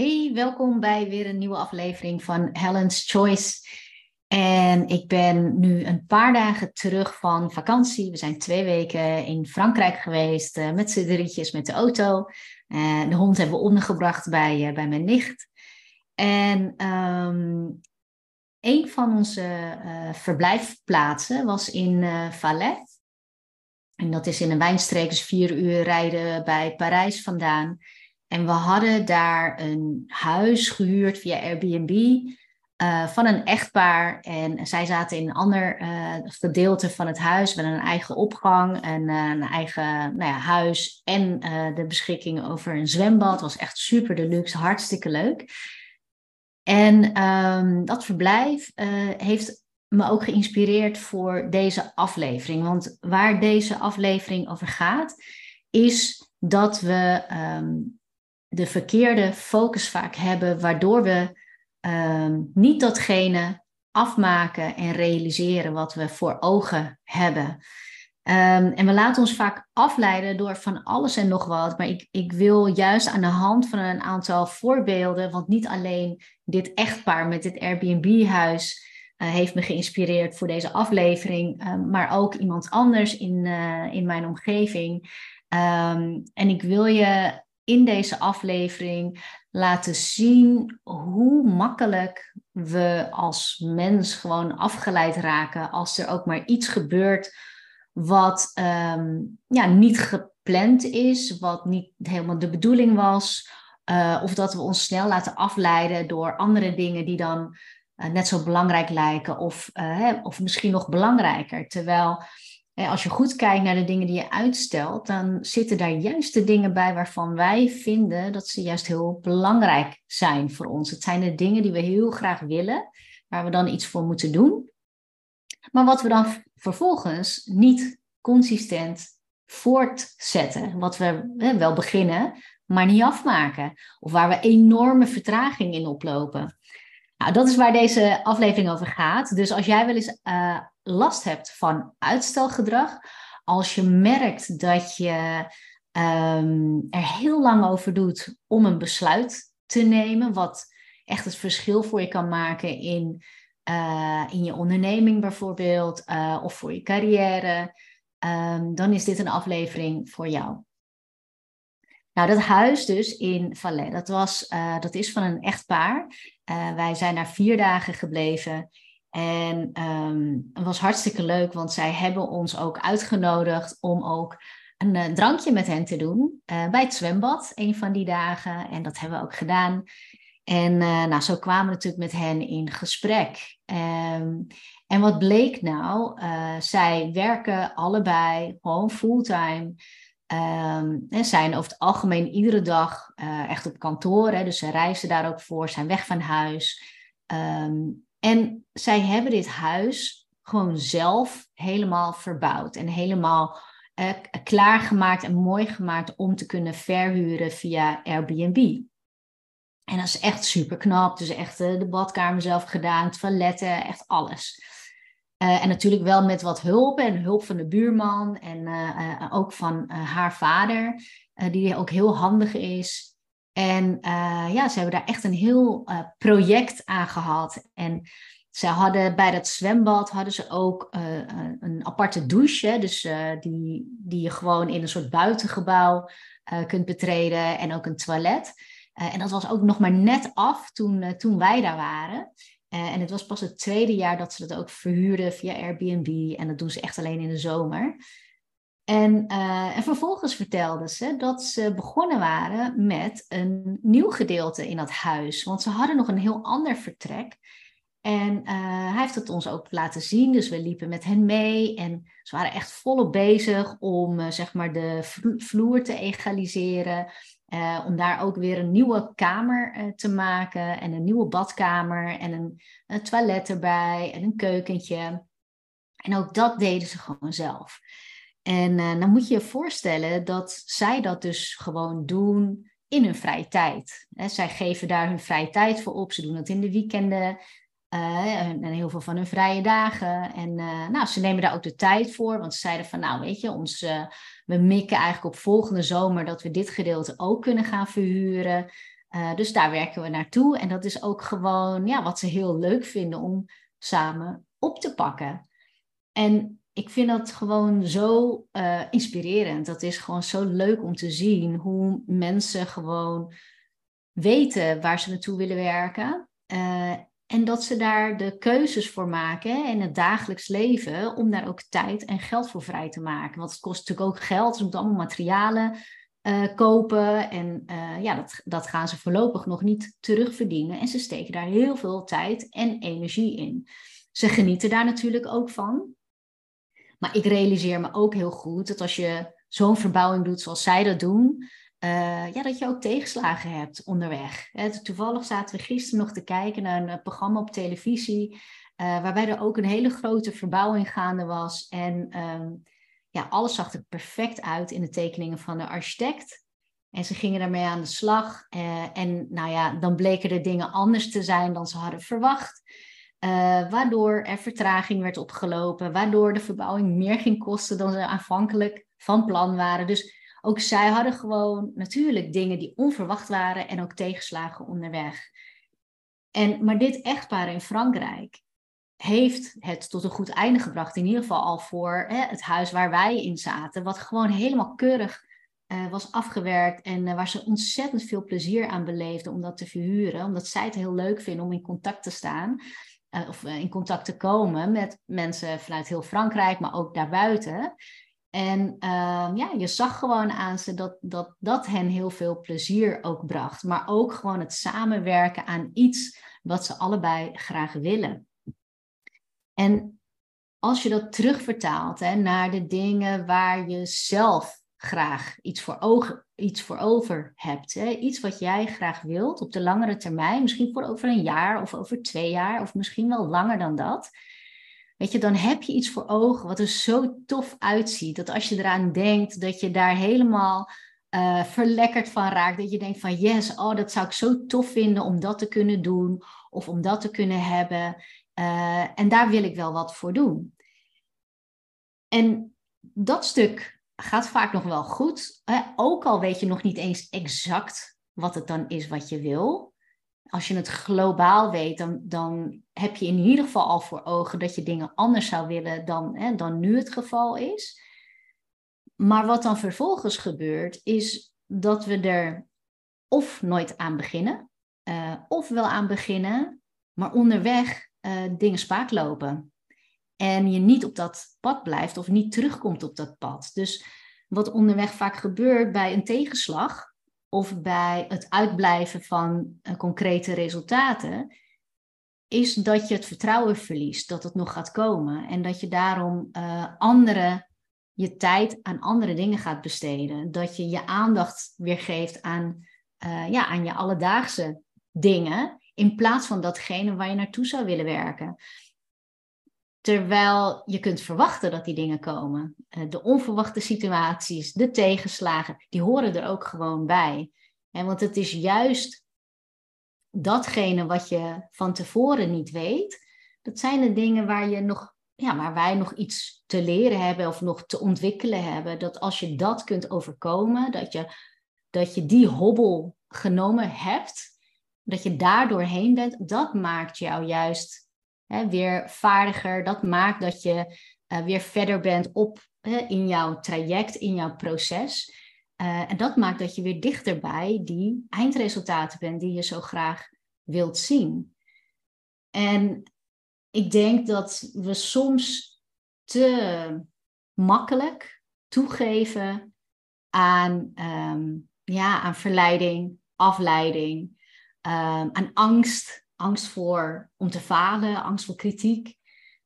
Hey, welkom bij weer een nieuwe aflevering van Helen's Choice. En ik ben nu een paar dagen terug van vakantie. We zijn twee weken in Frankrijk geweest uh, met z'n drietjes met de auto. Uh, de hond hebben we ondergebracht bij, uh, bij mijn nicht. En um, een van onze verblijfplaatsen was in Valais. En dat is in een wijnstreek, dus vier uur rijden bij Parijs vandaan. En we hadden daar een huis gehuurd via Airbnb uh, van een echtpaar. En zij zaten in een ander uh, gedeelte van het huis met een eigen opgang en uh, een eigen nou ja, huis en de beschikking over een zwembad. Was echt super deluxe, hartstikke leuk. En um, dat verblijf heeft me ook geïnspireerd voor deze aflevering. Want waar deze aflevering over gaat, is dat we um, de verkeerde focus vaak hebben, waardoor we um, niet datgene afmaken en realiseren wat we voor ogen hebben. Um, en we laten ons vaak afleiden door van alles en nog wat. Maar ik, ik wil juist aan de hand van een aantal voorbeelden, want niet alleen dit echtpaar met dit Airbnb-huis uh, heeft me geïnspireerd voor deze aflevering, uh, maar ook iemand anders in, uh, in mijn omgeving. En ik wil je in deze aflevering laten zien hoe makkelijk we als mens gewoon afgeleid raken als er ook maar iets gebeurt wat um, ja, niet gepland is, wat niet helemaal de bedoeling was. Uh, of dat we ons snel laten afleiden door andere dingen die dan uh, net zo belangrijk lijken, of, uh, hè, of misschien nog belangrijker. Terwijl als je goed kijkt naar de dingen die je uitstelt, dan zitten daar juist de dingen bij waarvan wij vinden dat ze juist heel belangrijk zijn voor ons. Het zijn de dingen die we heel graag willen, waar we dan iets voor moeten doen. Maar wat we dan vervolgens niet consistent voortzetten. Wat we wel beginnen, maar niet afmaken. Of waar we enorme vertraging in oplopen. Nou, dat is waar deze aflevering over gaat. Dus als jij wel eens uh, last hebt van uitstelgedrag, als je merkt dat je um, er heel lang over doet om een besluit te nemen, wat echt het verschil voor je kan maken in, uh, in je onderneming bijvoorbeeld, uh, of voor je carrière, um, dan is dit een aflevering voor jou. Nou, dat huis dus in Valais, dat, was, uh, dat is van een echtpaar. Uh, wij zijn daar vier dagen gebleven. En um, het was hartstikke leuk, want zij hebben ons ook uitgenodigd om ook een uh, drankje met hen te doen. bij het zwembad, een van die dagen. En dat hebben we ook gedaan. En nou, zo kwamen we natuurlijk met hen in gesprek. Um, en wat bleek nou? zij werken allebei gewoon fulltime. Um, en zijn over het algemeen iedere dag echt op kantoor. Hè, dus ze reizen daar ook voor, zijn weg van huis. En zij hebben dit huis gewoon zelf helemaal verbouwd en helemaal uh, klaargemaakt en mooi gemaakt om te kunnen verhuren via Airbnb. En dat is echt super knap. Dus echt uh, de badkamer zelf gedaan, toiletten, echt alles. Uh, en natuurlijk wel met wat hulp en hulp van de buurman en uh, ook van haar vader, die ook heel handig is. En ja, ze hebben daar echt een heel project aan gehad. En ze hadden bij dat zwembad hadden ze ook een aparte douche, dus die, die je gewoon in een soort buitengebouw kunt betreden en ook een toilet. en dat was ook nog maar net af toen, toen wij daar waren. En het was pas het tweede jaar dat ze dat ook verhuurden via Airbnb. En dat doen ze echt alleen in de zomer. En, uh, en vervolgens vertelden ze dat ze begonnen waren met een nieuw gedeelte in dat huis. Want ze hadden nog een heel ander vertrek. En uh, hij heeft het ons ook laten zien. Dus we liepen met hen mee. En ze waren echt volop bezig om zeg maar de vloer te egaliseren. Om daar ook weer een nieuwe kamer te maken en een nieuwe badkamer en een, een, toilet erbij en een keukentje. En ook dat deden ze gewoon zelf. En uh, dan moet je je voorstellen dat zij dat dus gewoon doen in hun vrije tijd. Zij geven daar hun vrije tijd voor op. Ze doen dat in de weekenden en heel veel van hun vrije dagen. En nou, ze nemen daar ook de tijd voor, want ze zeiden van nou weet je, ons we mikken eigenlijk op volgende zomer dat we dit gedeelte ook kunnen gaan verhuren. Dus daar werken we naartoe. En dat is ook gewoon ja, wat ze heel leuk vinden om samen op te pakken. En ik vind dat gewoon zo uh, inspirerend. Dat is gewoon zo leuk om te zien hoe mensen gewoon weten waar ze naartoe willen werken. Uh, en dat ze daar de keuzes voor maken in het dagelijks leven om daar ook tijd en geld voor vrij te maken. Want het kost natuurlijk ook geld, ze moeten allemaal materialen uh, kopen. En ja, dat, dat gaan ze voorlopig nog niet terugverdienen. En ze steken daar heel veel tijd en energie in. Ze genieten daar natuurlijk ook van. Maar ik realiseer me ook heel goed dat als je zo'n verbouwing doet zoals zij dat doen, uh, ja, dat je ook tegenslagen hebt onderweg. toevallig zaten we gisteren nog te kijken naar een programma op televisie, uh, waarbij er ook een hele grote verbouwing gaande was. En um, ja, alles zag er perfect uit in de tekeningen van de architect. En ze gingen daarmee aan de slag. En nou ja, dan bleken de dingen anders te zijn dan ze hadden verwacht. Waardoor er vertraging werd opgelopen, waardoor de verbouwing meer ging kosten dan ze aanvankelijk van plan waren. Dus ook zij hadden gewoon natuurlijk dingen die onverwacht waren en ook tegenslagen onderweg. En, maar dit echtpaar in Frankrijk heeft het tot een goed einde gebracht. In ieder geval al voor hè, het huis waar wij in zaten. Wat gewoon helemaal keurig uh, was afgewerkt. En uh, waar ze ontzettend veel plezier aan beleefden om dat te verhuren. Omdat zij het heel leuk vinden om in contact te staan. Uh, of in contact te komen met mensen vanuit heel Frankrijk, maar ook daarbuiten. En uh, ja, je zag gewoon aan ze dat, dat dat hen heel veel plezier ook bracht. Maar ook gewoon het samenwerken aan iets wat ze allebei graag willen. En als je dat terugvertaalt hè, naar de dingen waar je zelf graag iets voor, ogen, iets voor over hebt. Hè, iets wat jij graag wilt op de langere termijn. Misschien voor over een jaar of over twee jaar of misschien wel langer dan dat Weet je, dan heb je iets voor ogen wat er zo tof uitziet. Dat als je eraan denkt, dat je daar helemaal uh, verlekkerd van raakt. Dat je denkt van yes, oh, dat zou ik zo tof vinden om dat te kunnen doen. Of om dat te kunnen hebben. Uh, en daar wil ik wel wat voor doen. En dat stuk gaat vaak nog wel goed. Hè? Ook al weet je nog niet eens exact wat het dan is wat je wil als je het globaal weet, dan, dan heb je in ieder geval al voor ogen dat je dingen anders zou willen dan, hè, dan nu het geval is. Maar wat dan vervolgens gebeurt, is dat we er of nooit aan beginnen, uh, of wel aan beginnen, maar onderweg uh, dingen spaak lopen. En je niet op dat pad blijft of niet terugkomt op dat pad. Dus wat onderweg vaak gebeurt bij een tegenslag, of bij het uitblijven van uh, concrete resultaten, is dat je het vertrouwen verliest dat het nog gaat komen. En dat je daarom uh, andere, je tijd aan andere dingen gaat besteden. Dat je je aandacht weer geeft aan, uh, ja, aan je alledaagse dingen, in plaats van datgene waar je naartoe zou willen werken. Terwijl je kunt verwachten dat die dingen komen. Eh, de onverwachte situaties, de tegenslagen, die horen er ook gewoon bij. Want het is juist datgene wat je van tevoren niet weet. Dat zijn de dingen waar, je nog, ja, waar wij nog iets te leren hebben of nog te ontwikkelen hebben. Dat als je dat kunt overkomen, dat je, dat je die hobbel genomen hebt, dat je daar doorheen bent, dat maakt jou juist hè, weer vaardiger. Dat maakt dat je uh, weer verder bent op, hè, in jouw traject, in jouw proces. Uh, en dat maakt dat je weer dichter bij die eindresultaten bent die je zo graag wilt zien. En ik denk dat we soms te makkelijk toegeven aan, um, ja, aan verleiding, afleiding, um, aan angst, angst voor om te falen, angst voor kritiek.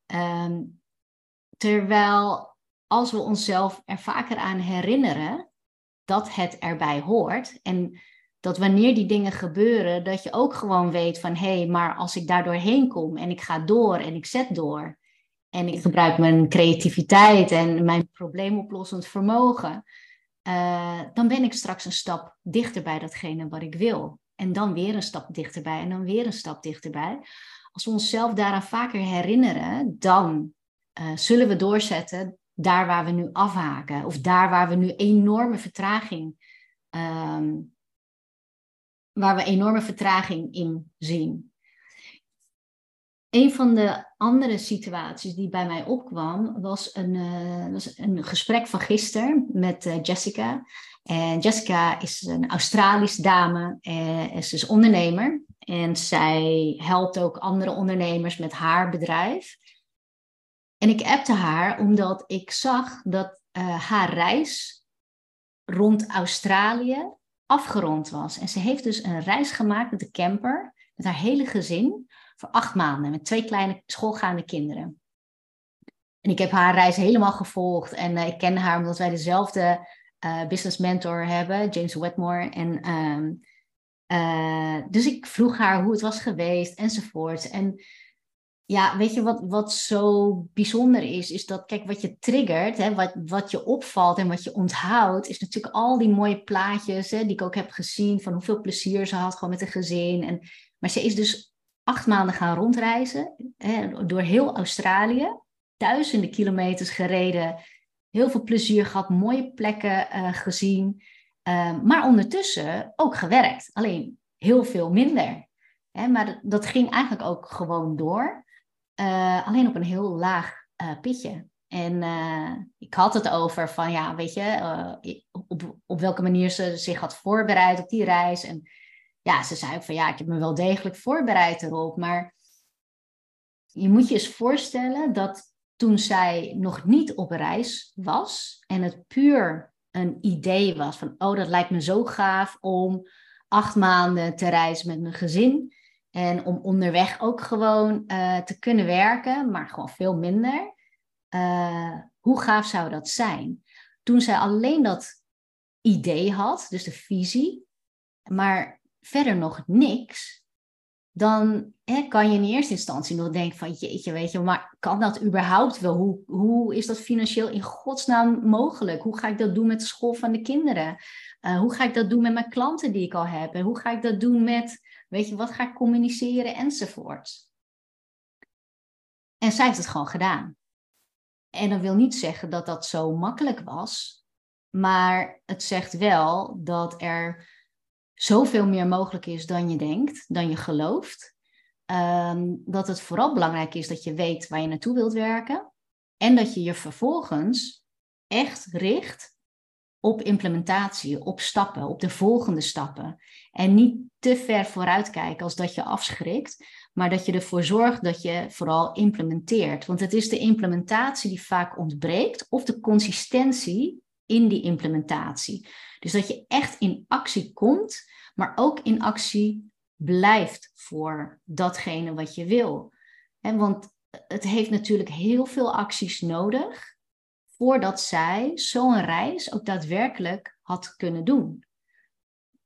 Um, terwijl als we onszelf er vaker aan herinneren dat het erbij hoort en dat wanneer die dingen gebeuren, dat je ook gewoon weet van hé, hey, maar als ik daar doorheen kom en ik ga door en ik zet door en ik gebruik mijn creativiteit en mijn probleemoplossend vermogen, uh, dan ben ik straks een stap dichter bij datgene wat ik wil. En dan weer een stap dichterbij en dan weer een stap dichterbij. Als we onszelf daaraan vaker herinneren, dan uh, zullen we doorzetten daar waar we nu afhaken. Of daar waar we nu enorme vertraging um, waar we enorme vertraging in zien. Een van de andere situaties die bij mij opkwam, was een, uh, was een gesprek van gisteren met uh, Jessica. En Jessica is een Australische dame en ze is ondernemer. En zij helpt ook andere ondernemers met haar bedrijf. En ik appte haar omdat ik zag dat uh, haar reis rond Australië afgerond was. En ze heeft dus een reis gemaakt met de camper, met haar hele gezin, voor acht maanden, met twee kleine schoolgaande kinderen. En ik heb haar reis helemaal gevolgd en uh, ik ken haar omdat wij dezelfde uh, business mentor hebben, James Wetmore. En, um, uh, dus ik vroeg haar hoe het was geweest enzovoort. En ja, weet je wat, wat zo bijzonder is, is dat, kijk, wat je triggert, hè, wat, wat je opvalt en wat je onthoudt, is natuurlijk al die mooie plaatjes hè, die ik ook heb gezien van hoeveel plezier ze had gewoon met een gezin. En, maar ze is dus acht maanden gaan rondreizen hè, door heel Australië, duizenden kilometers gereden, heel veel plezier gehad, mooie plekken uh, gezien, uh, maar ondertussen ook gewerkt, alleen heel veel minder. Hè, maar dat ging eigenlijk ook gewoon door. Uh, alleen op een heel laag uh, pitje. En ik had het over van, ja, weet je, op, op welke manier ze zich had voorbereid op die reis. En ja, ze zei ook van, ja, ik heb me wel degelijk voorbereid erop. Maar je moet je eens voorstellen dat toen zij nog niet op reis was en het puur een idee was van, oh, dat lijkt me zo gaaf om acht maanden te reizen met mijn gezin. En om onderweg ook gewoon uh, te kunnen werken, maar gewoon veel minder. Uh, hoe gaaf zou dat zijn? Toen zij alleen dat idee had, dus de visie, maar verder nog niks, dan hè, kan je in eerste instantie nog denken van jeetje, weet je, maar kan dat überhaupt wel? Hoe, hoe is dat financieel in godsnaam mogelijk? Hoe ga ik dat doen met de school van de kinderen? Uh, hoe ga ik dat doen met mijn klanten die ik al heb? En hoe ga ik dat doen met Weet je, wat ga ik communiceren enzovoort. En zij heeft het gewoon gedaan. En dat wil niet zeggen dat dat zo makkelijk was, maar het zegt wel dat er zoveel meer mogelijk is dan je denkt, dan je gelooft. Um, dat het vooral belangrijk is dat je weet waar je naartoe wilt werken en dat je je vervolgens echt richt op implementatie, op stappen, op de volgende stappen. En niet te ver vooruit kijken als dat je afschrikt, maar dat je ervoor zorgt dat je vooral implementeert. Want het is de implementatie die vaak ontbreekt of de consistentie in die implementatie. Dus dat je echt in actie komt, maar ook in actie blijft voor datgene wat je wil. want het heeft natuurlijk heel veel acties nodig voordat zij zo'n reis ook daadwerkelijk had kunnen doen.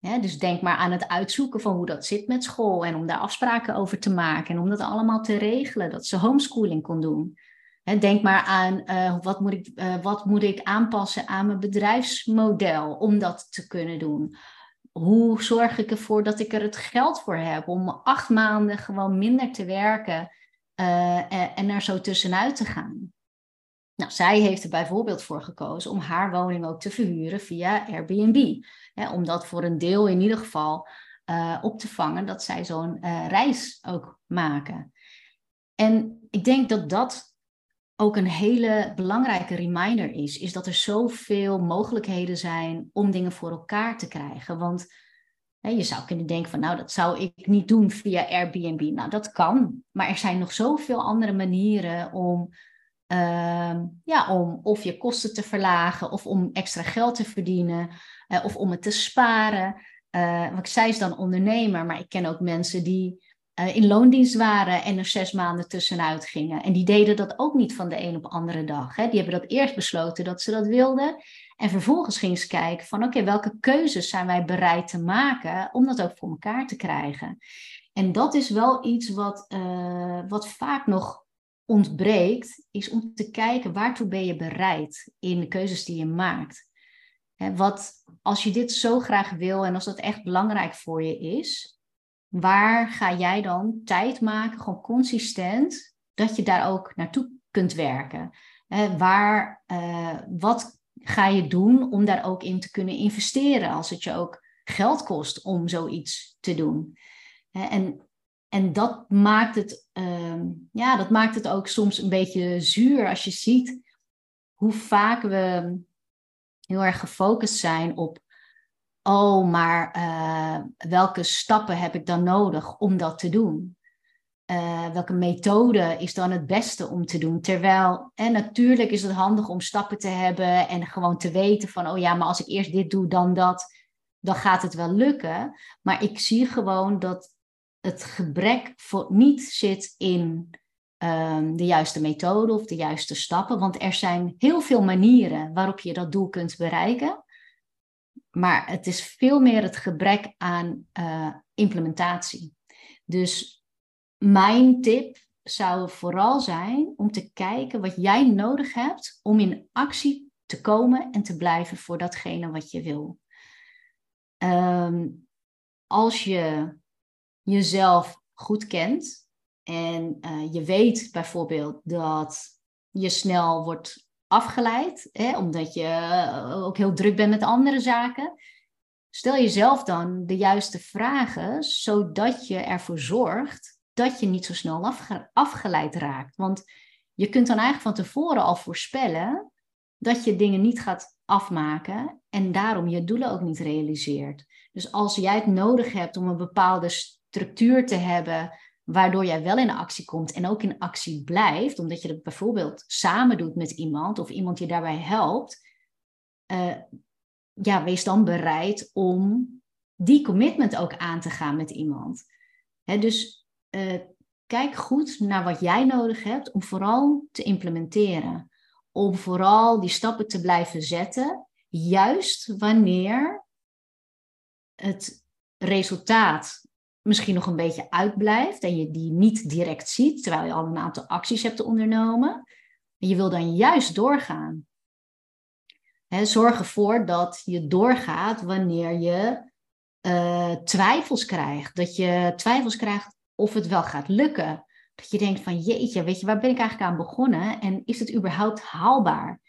dus denk maar aan het uitzoeken van hoe dat zit met school en om daar afspraken over te maken en om dat allemaal te regelen, dat ze homeschooling kon doen. Denk maar aan uh, wat, moet ik, uh, wat moet ik aanpassen aan mijn bedrijfsmodel om dat te kunnen doen. Hoe zorg ik ervoor dat ik er het geld voor heb om acht maanden gewoon minder te werken uh, en er zo tussenuit te gaan? Nou, zij heeft er bijvoorbeeld voor gekozen om haar woning ook te verhuren via Airbnb. Hè, om dat voor een deel in ieder geval op te vangen dat zij zo'n reis ook maken. En ik denk dat dat ook een hele belangrijke reminder is, is dat er zoveel mogelijkheden zijn om dingen voor elkaar te krijgen. Want hè, je zou kunnen denken van, nou, dat zou ik niet doen via Airbnb. Nou, dat kan, maar er zijn nog zoveel andere manieren om Uh, ja, om of je kosten te verlagen of om extra geld te verdienen uh, of om het te sparen. Uh, want zij is dan ondernemer, maar ik ken ook mensen die eh, in loondienst waren en er zes maanden tussenuit gingen. En die deden dat ook niet van de een op de andere dag. Hè. Die hebben dat eerst besloten dat ze dat wilden. En vervolgens gingen ze kijken van oké, welke keuzes zijn wij bereid te maken om dat ook voor elkaar te krijgen. En dat is wel iets wat, wat vaak nog ontbreekt, is om te kijken waartoe ben je bereid in de keuzes die je maakt. wat, als je dit zo graag wil en als dat echt belangrijk voor je is, waar ga jij dan tijd maken, gewoon consistent, dat je daar ook naartoe kunt werken? waar, uh, wat ga je doen om daar ook in te kunnen investeren als het je ook geld kost om zoiets te doen. En, en dat, maakt het, ehm, ja, dat maakt het ook soms een beetje zuur als je ziet hoe vaak we heel erg gefocust zijn op, oh, maar uh, welke stappen heb ik dan nodig om dat te doen? Uh, welke methode is dan het beste om te doen? Terwijl, en natuurlijk is het handig om stappen te hebben en gewoon te weten van, oh ja, maar als ik eerst dit doe, dan dat, dan gaat het wel lukken. Maar ik zie gewoon dat het gebrek voor, niet zit in um, de juiste methode of de juiste stappen, want er zijn heel veel manieren waarop je dat doel kunt bereiken. Maar het is veel meer het gebrek aan uh, implementatie. Dus mijn tip zou vooral zijn om te kijken wat jij nodig hebt om in actie te komen en te blijven voor datgene wat je wil. Ehm, als je jezelf goed kent en uh, je weet bijvoorbeeld dat je snel wordt afgeleid, hè, omdat je eh, ook heel druk bent met andere zaken. Stel jezelf dan de juiste vragen, zodat je ervoor zorgt dat je niet zo snel afgeleid raakt. Want je kunt dan eigenlijk van tevoren al voorspellen dat je dingen niet gaat afmaken en daarom je doelen ook niet realiseert. Dus als jij het nodig hebt om een bepaalde structuur te hebben, waardoor jij wel in actie komt en ook in actie blijft, omdat je het bijvoorbeeld samen doet met iemand of iemand je daarbij helpt, uh, ja, wees dan bereid om die commitment ook aan te gaan met iemand. dus uh, kijk goed naar wat jij nodig hebt om vooral te implementeren. Om vooral die stappen te blijven zetten, juist wanneer het resultaat misschien nog een beetje uitblijft en je die niet direct ziet, terwijl je al een aantal acties hebt ondernomen. En je wil dan juist doorgaan. zorg ervoor dat je doorgaat wanneer je uh, twijfels krijgt. Dat je twijfels krijgt of het wel gaat lukken. Dat je denkt van jeetje, weet je, waar ben ik eigenlijk aan begonnen en is het überhaupt haalbaar?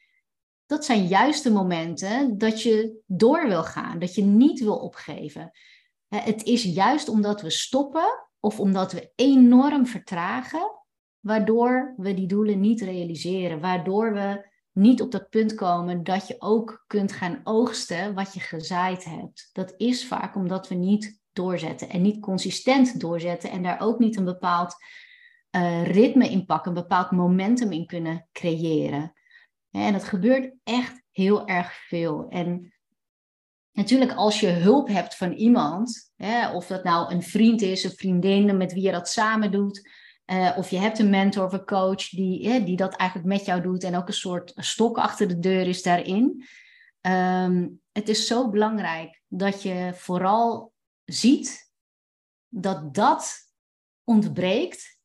Dat zijn juist de momenten dat je door wil gaan, dat je niet wil opgeven. Het is juist omdat we stoppen of omdat we enorm vertragen, waardoor we die doelen niet realiseren, waardoor we niet op dat punt komen dat je ook kunt gaan oogsten wat je gezaaid hebt. Dat is vaak omdat we niet doorzetten en niet consistent doorzetten en daar ook niet een bepaald uh, ritme in pakken, een bepaald momentum in kunnen creëren. En dat gebeurt echt heel erg veel. En natuurlijk, als je hulp hebt van iemand, hè, of dat nou een vriend is, een vriendin met wie je dat samen doet, uh, of je hebt een mentor of een coach die, die dat eigenlijk met jou doet en ook een soort stok achter de deur is daarin. Um, het is zo belangrijk dat je vooral ziet dat dat ontbreekt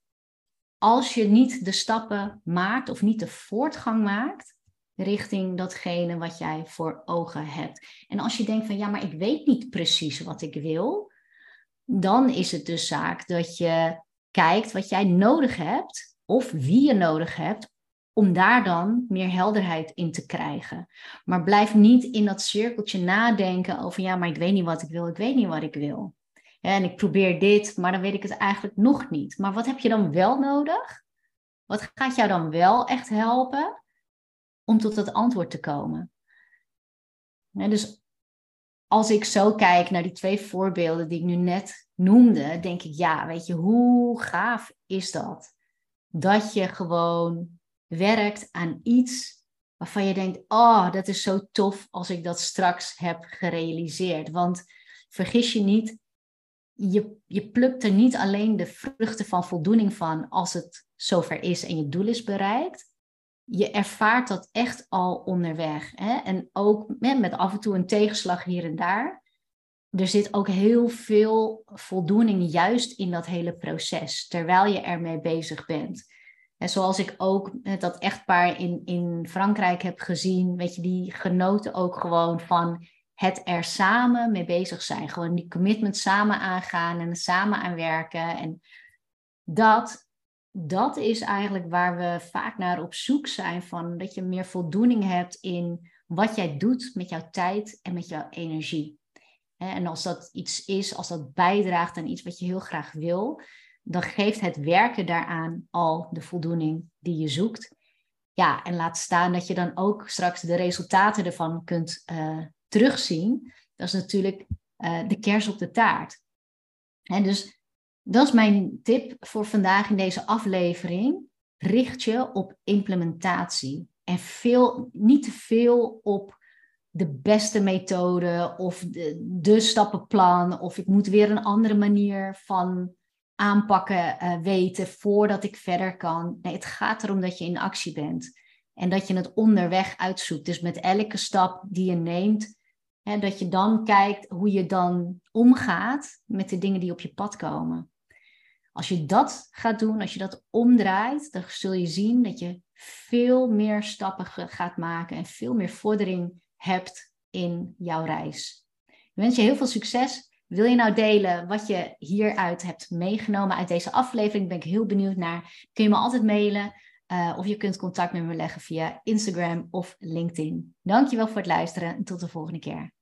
als je niet de stappen maakt of niet de voortgang maakt richting datgene wat jij voor ogen hebt. En als je denkt van ja, maar ik weet niet precies wat ik wil, dan is het dus zaak dat je kijkt wat jij nodig hebt of wie je nodig hebt om daar dan meer helderheid in te krijgen. Maar blijf niet in dat cirkeltje nadenken over, ja, maar ik weet niet wat ik wil, ik weet niet wat ik wil. en ik probeer dit, maar dan weet ik het eigenlijk nog niet. Maar wat heb je dan wel nodig? Wat gaat jou dan wel echt helpen om tot dat antwoord te komen? dus als ik zo kijk naar die twee voorbeelden die ik nu net noemde, denk ik, ja, weet je, hoe gaaf is dat? Dat je gewoon werkt aan iets waarvan je denkt, oh, dat is zo tof als ik dat straks heb gerealiseerd. Want vergis je niet, je, je plukt er niet alleen de vruchten van voldoening van als het zover is en je doel is bereikt. Je ervaart dat echt al onderweg. Hè? En ook met, af en toe een tegenslag hier en daar. Er zit ook heel veel voldoening juist in dat hele proces, terwijl je ermee bezig bent. En zoals ik ook dat echtpaar in, in Frankrijk heb gezien, weet je, die genoten ook gewoon van het er samen mee bezig zijn. Gewoon die commitment samen aangaan en samen aan werken. En dat, dat is eigenlijk waar we vaak naar op zoek zijn van dat je meer voldoening hebt in wat jij doet met jouw tijd en met jouw energie. En als dat iets is, als dat bijdraagt aan iets wat je heel graag wil, dan geeft het werken daaraan al de voldoening die je zoekt. Ja, en laat staan dat je dan ook straks de resultaten ervan kunt uh, terugzien. Dat is natuurlijk uh, de kers op de taart. En dus dat is mijn tip voor vandaag in deze aflevering. Richt je op implementatie. En veel, niet te veel op de beste methode of de, de stappenplan. Of ik moet weer een andere manier van aanpakken uh, weten voordat ik verder kan. Nee, het gaat erom dat je in actie bent. En dat je het onderweg uitzoekt. Dus met elke stap die je neemt, hè, dat je dan kijkt hoe je dan omgaat met de dingen die op je pad komen. Als je dat gaat doen, als je dat omdraait, dan zul je zien dat je veel meer stappen gaat maken en veel meer vordering hebt in jouw reis. Ik wens je heel veel succes. Wil je nou delen wat je hieruit hebt meegenomen uit deze aflevering? Ben ik heel benieuwd naar. Kun je me altijd mailen uh, of je kunt contact met me leggen via Instagram of LinkedIn. Dankjewel voor het luisteren en tot de volgende keer.